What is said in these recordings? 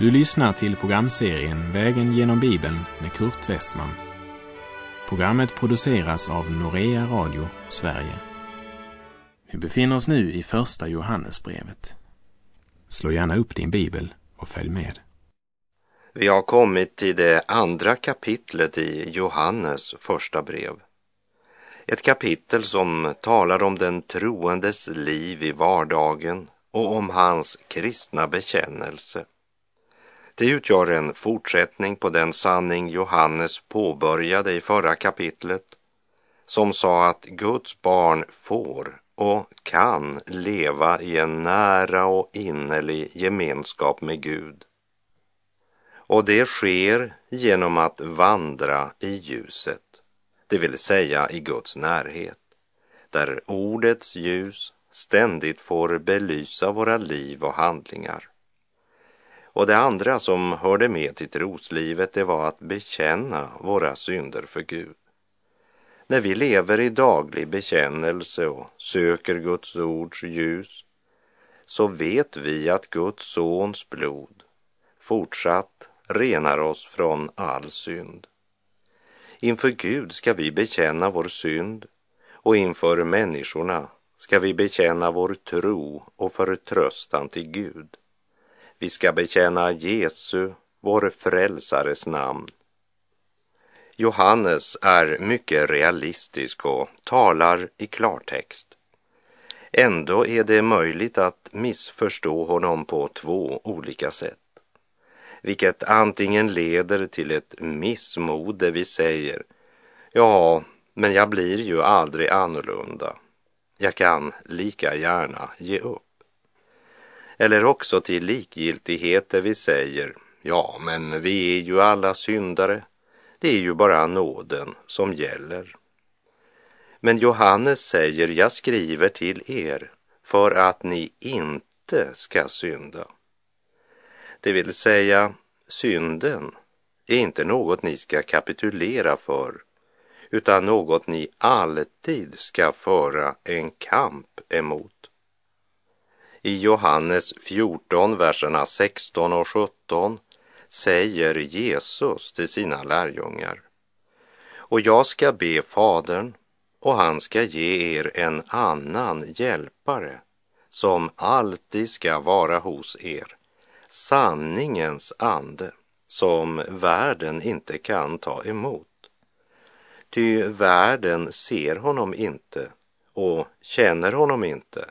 Du lyssnar till programserien Vägen genom Bibeln med Kurt Westman. Programmet produceras av Norea Radio Sverige. Vi befinner oss nu i Första Johannesbrevet. Slå gärna upp din bibel och följ med. Vi har kommit till det andra kapitlet i Johannes första brev. Ett kapitel som talar om den troendes liv i vardagen och om hans kristna bekännelse. Det utgör en fortsättning på den sanning Johannes påbörjade i förra kapitlet som sa att Guds barn får och kan leva i en nära och innerlig gemenskap med Gud. Och det sker genom att vandra i ljuset, det vill säga i Guds närhet, där ordets ljus ständigt får belysa våra liv och handlingar. Och det andra som hörde med till troslivet, det var att bekänna våra synder för Gud. När vi lever i daglig bekännelse och söker Guds ords ljus, så vet vi att Guds sons blod fortsatt renar oss från all synd. Inför Gud ska vi bekänna vår synd och inför människorna ska vi bekänna vår tro och förtröstan till Gud. Vi ska bekänna Jesu, vår frälsares namn. Johannes är mycket realistisk och talar i klartext. Ändå är det möjligt att missförstå honom på två olika sätt vilket antingen leder till ett missmod där vi säger ja, men jag blir ju aldrig annorlunda. Jag kan lika gärna ge upp. Eller också till likgiltighet där vi säger ja, men vi är ju alla syndare. Det är ju bara nåden som gäller. Men Johannes säger, jag skriver till er för att ni inte ska synda. Det vill säga, synden är inte något ni ska kapitulera för, utan något ni alltid ska föra en kamp emot. I Johannes 14, verserna 16 och 17 säger Jesus till sina lärjungar. Och jag ska be Fadern och han ska ge er en annan hjälpare som alltid ska vara hos er sanningens ande som världen inte kan ta emot. Ty världen ser honom inte och känner honom inte.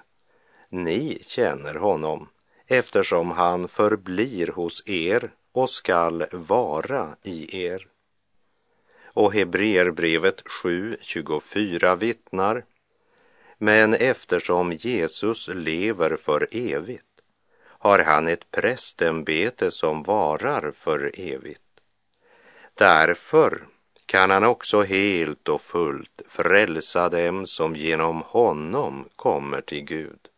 Ni känner honom eftersom han förblir hos er och skall vara i er. Och Hebreerbrevet 7.24 vittnar men eftersom Jesus lever för evigt har han ett prästämbete som varar för evigt. Därför kan han också helt och fullt frälsa dem som genom honom kommer till Gud.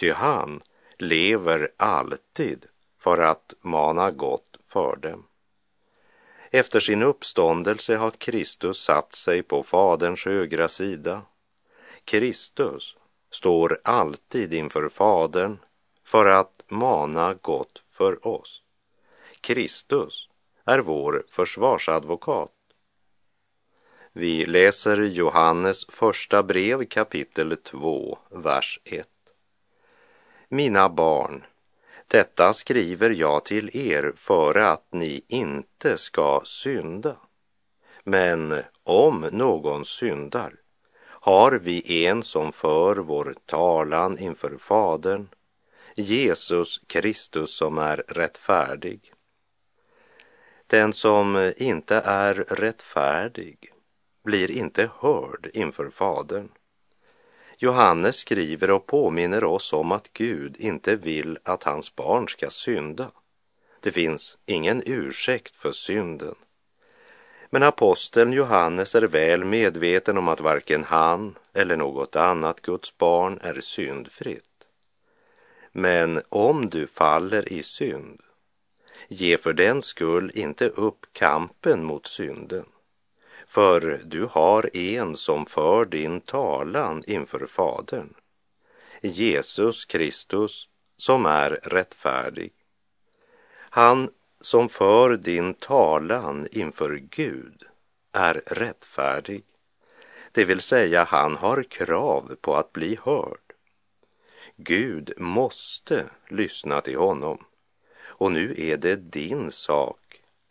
Ty han lever alltid för att mana gott för dem. Efter sin uppståndelse har Kristus satt sig på Faderns högra sida. Kristus står alltid inför Fadern för att mana gott för oss. Kristus är vår försvarsadvokat. Vi läser Johannes första brev kapitel 2, vers 1. Mina barn, detta skriver jag till er för att ni inte ska synda. Men om någon syndar har vi en som för vår talan inför Fadern, Jesus Kristus som är rättfärdig. Den som inte är rättfärdig blir inte hörd inför Fadern. Johannes skriver och påminner oss om att Gud inte vill att hans barn ska synda. Det finns ingen ursäkt för synden. Men aposteln Johannes är väl medveten om att varken han eller något annat Guds barn är syndfritt. Men om du faller i synd, ge för den skull inte upp kampen mot synden. För du har en som för din talan inför Fadern, Jesus Kristus som är rättfärdig. Han som för din talan inför Gud är rättfärdig, det vill säga han har krav på att bli hörd. Gud måste lyssna till honom och nu är det din sak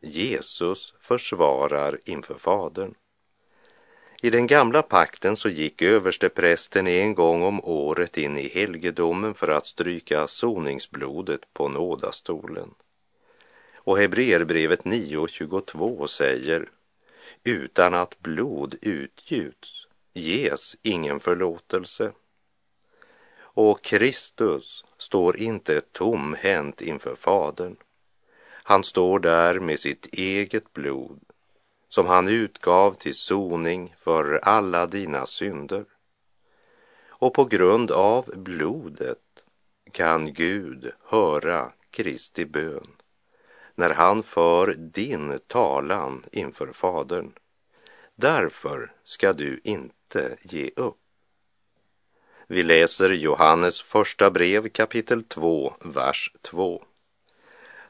Jesus försvarar inför Fadern. I den gamla pakten så gick översteprästen en gång om året in i helgedomen för att stryka soningsblodet på nådastolen. Och Hebreerbrevet 9.22 säger utan att blod utgjuts ges ingen förlåtelse. Och Kristus står inte tomhänt inför Fadern. Han står där med sitt eget blod som han utgav till soning för alla dina synder. Och på grund av blodet kan Gud höra Kristi bön när han för din talan inför Fadern. Därför ska du inte ge upp. Vi läser Johannes första brev kapitel 2, vers 2.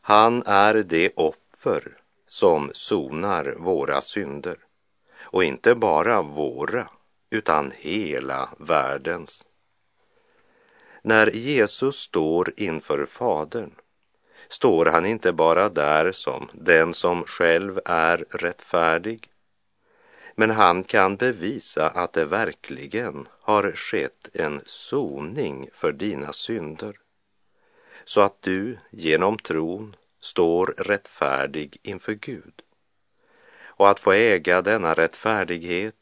Han är det offer som sonar våra synder. Och inte bara våra, utan hela världens. När Jesus står inför Fadern står han inte bara där som den som själv är rättfärdig, men han kan bevisa att det verkligen har skett en soning för dina synder, så att du genom tron står rättfärdig inför Gud. Och att få äga denna rättfärdighet,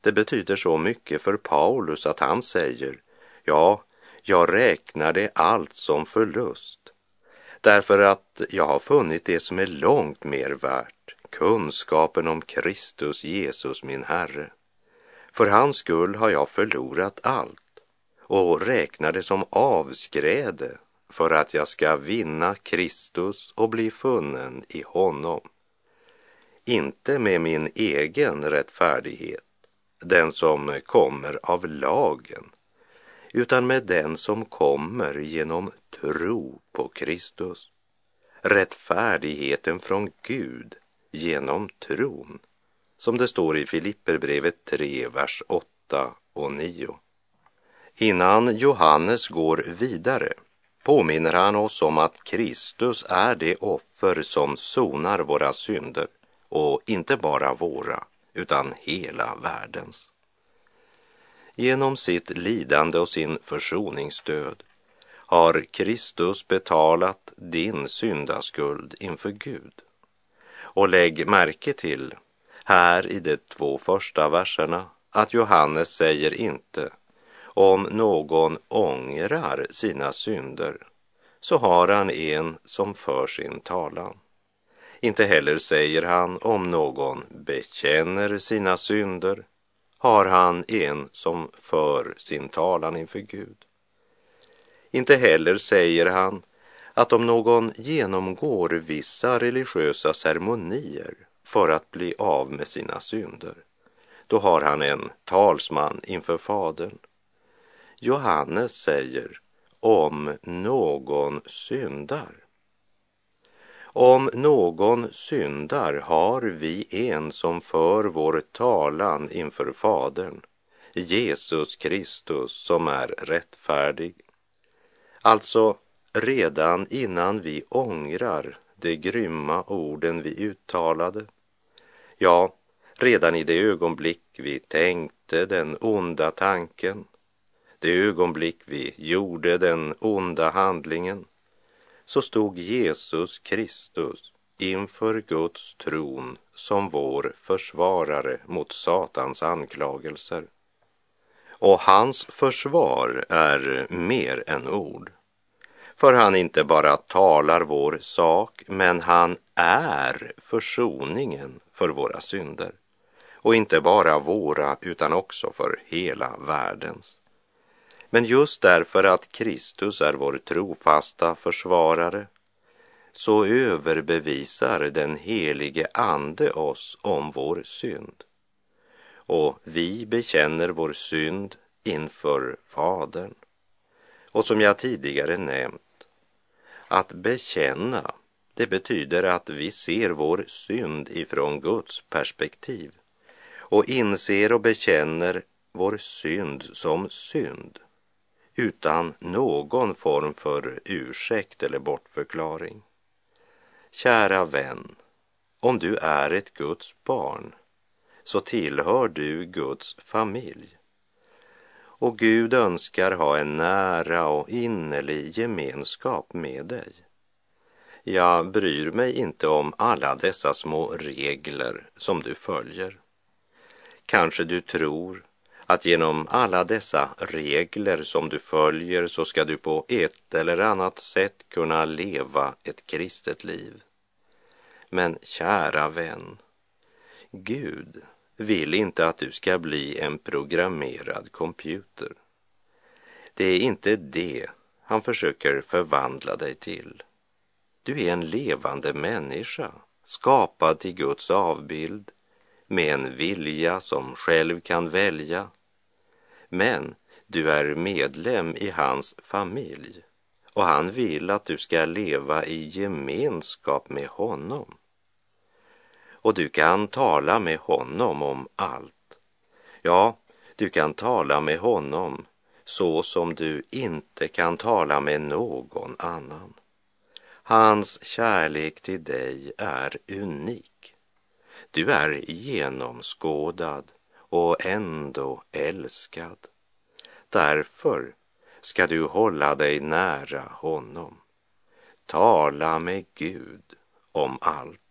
det betyder så mycket för Paulus att han säger, ja, jag räknar det allt som förlust, därför att jag har funnit det som är långt mer värt, kunskapen om Kristus Jesus min Herre. För hans skull har jag förlorat allt och räknar det som avskräde för att jag ska vinna Kristus och bli funnen i honom. Inte med min egen rättfärdighet, den som kommer av lagen, utan med den som kommer genom tro på Kristus. Rättfärdigheten från Gud genom tron, som det står i Filipperbrevet 3, vers 8 och 9. Innan Johannes går vidare påminner han oss om att Kristus är det offer som sonar våra synder och inte bara våra, utan hela världens. Genom sitt lidande och sin försoningsdöd har Kristus betalat din syndaskuld inför Gud. Och lägg märke till här i de två första verserna att Johannes säger inte om någon ångrar sina synder så har han en som för sin talan. Inte heller säger han om någon bekänner sina synder har han en som för sin talan inför Gud. Inte heller säger han att om någon genomgår vissa religiösa ceremonier för att bli av med sina synder, då har han en talsman inför Fadern. Johannes säger om någon syndar. Om någon syndar har vi en som för vår talan inför Fadern, Jesus Kristus som är rättfärdig. Alltså, redan innan vi ångrar de grymma orden vi uttalade, ja, redan i det ögonblick vi tänkte den onda tanken, det ögonblick vi gjorde den onda handlingen, så stod Jesus Kristus inför Guds tron som vår försvarare mot Satans anklagelser. Och hans försvar är mer än ord. För han inte bara talar vår sak, men han är försoningen för våra synder. Och inte bara våra, utan också för hela världens. Men just därför att Kristus är vår trofasta försvarare så överbevisar den helige Ande oss om vår synd. Och vi bekänner vår synd inför Fadern. Och som jag tidigare nämnt, att bekänna Det betyder att vi ser vår synd ifrån Guds perspektiv och inser och bekänner vår synd som synd utan någon form för ursäkt eller bortförklaring. Kära vän, om du är ett Guds barn så tillhör du Guds familj. Och Gud önskar ha en nära och innerlig gemenskap med dig. Jag bryr mig inte om alla dessa små regler som du följer. Kanske du tror att genom alla dessa regler som du följer så ska du på ett eller annat sätt kunna leva ett kristet liv. Men kära vän, Gud vill inte att du ska bli en programmerad computer. Det är inte det han försöker förvandla dig till. Du är en levande människa, skapad till Guds avbild, med en vilja som själv kan välja. Men du är medlem i hans familj och han vill att du ska leva i gemenskap med honom. Och du kan tala med honom om allt. Ja, du kan tala med honom så som du inte kan tala med någon annan. Hans kärlek till dig är unik. Du är genomskådad och ändå älskad. Därför ska du hålla dig nära honom. Tala med Gud om allt.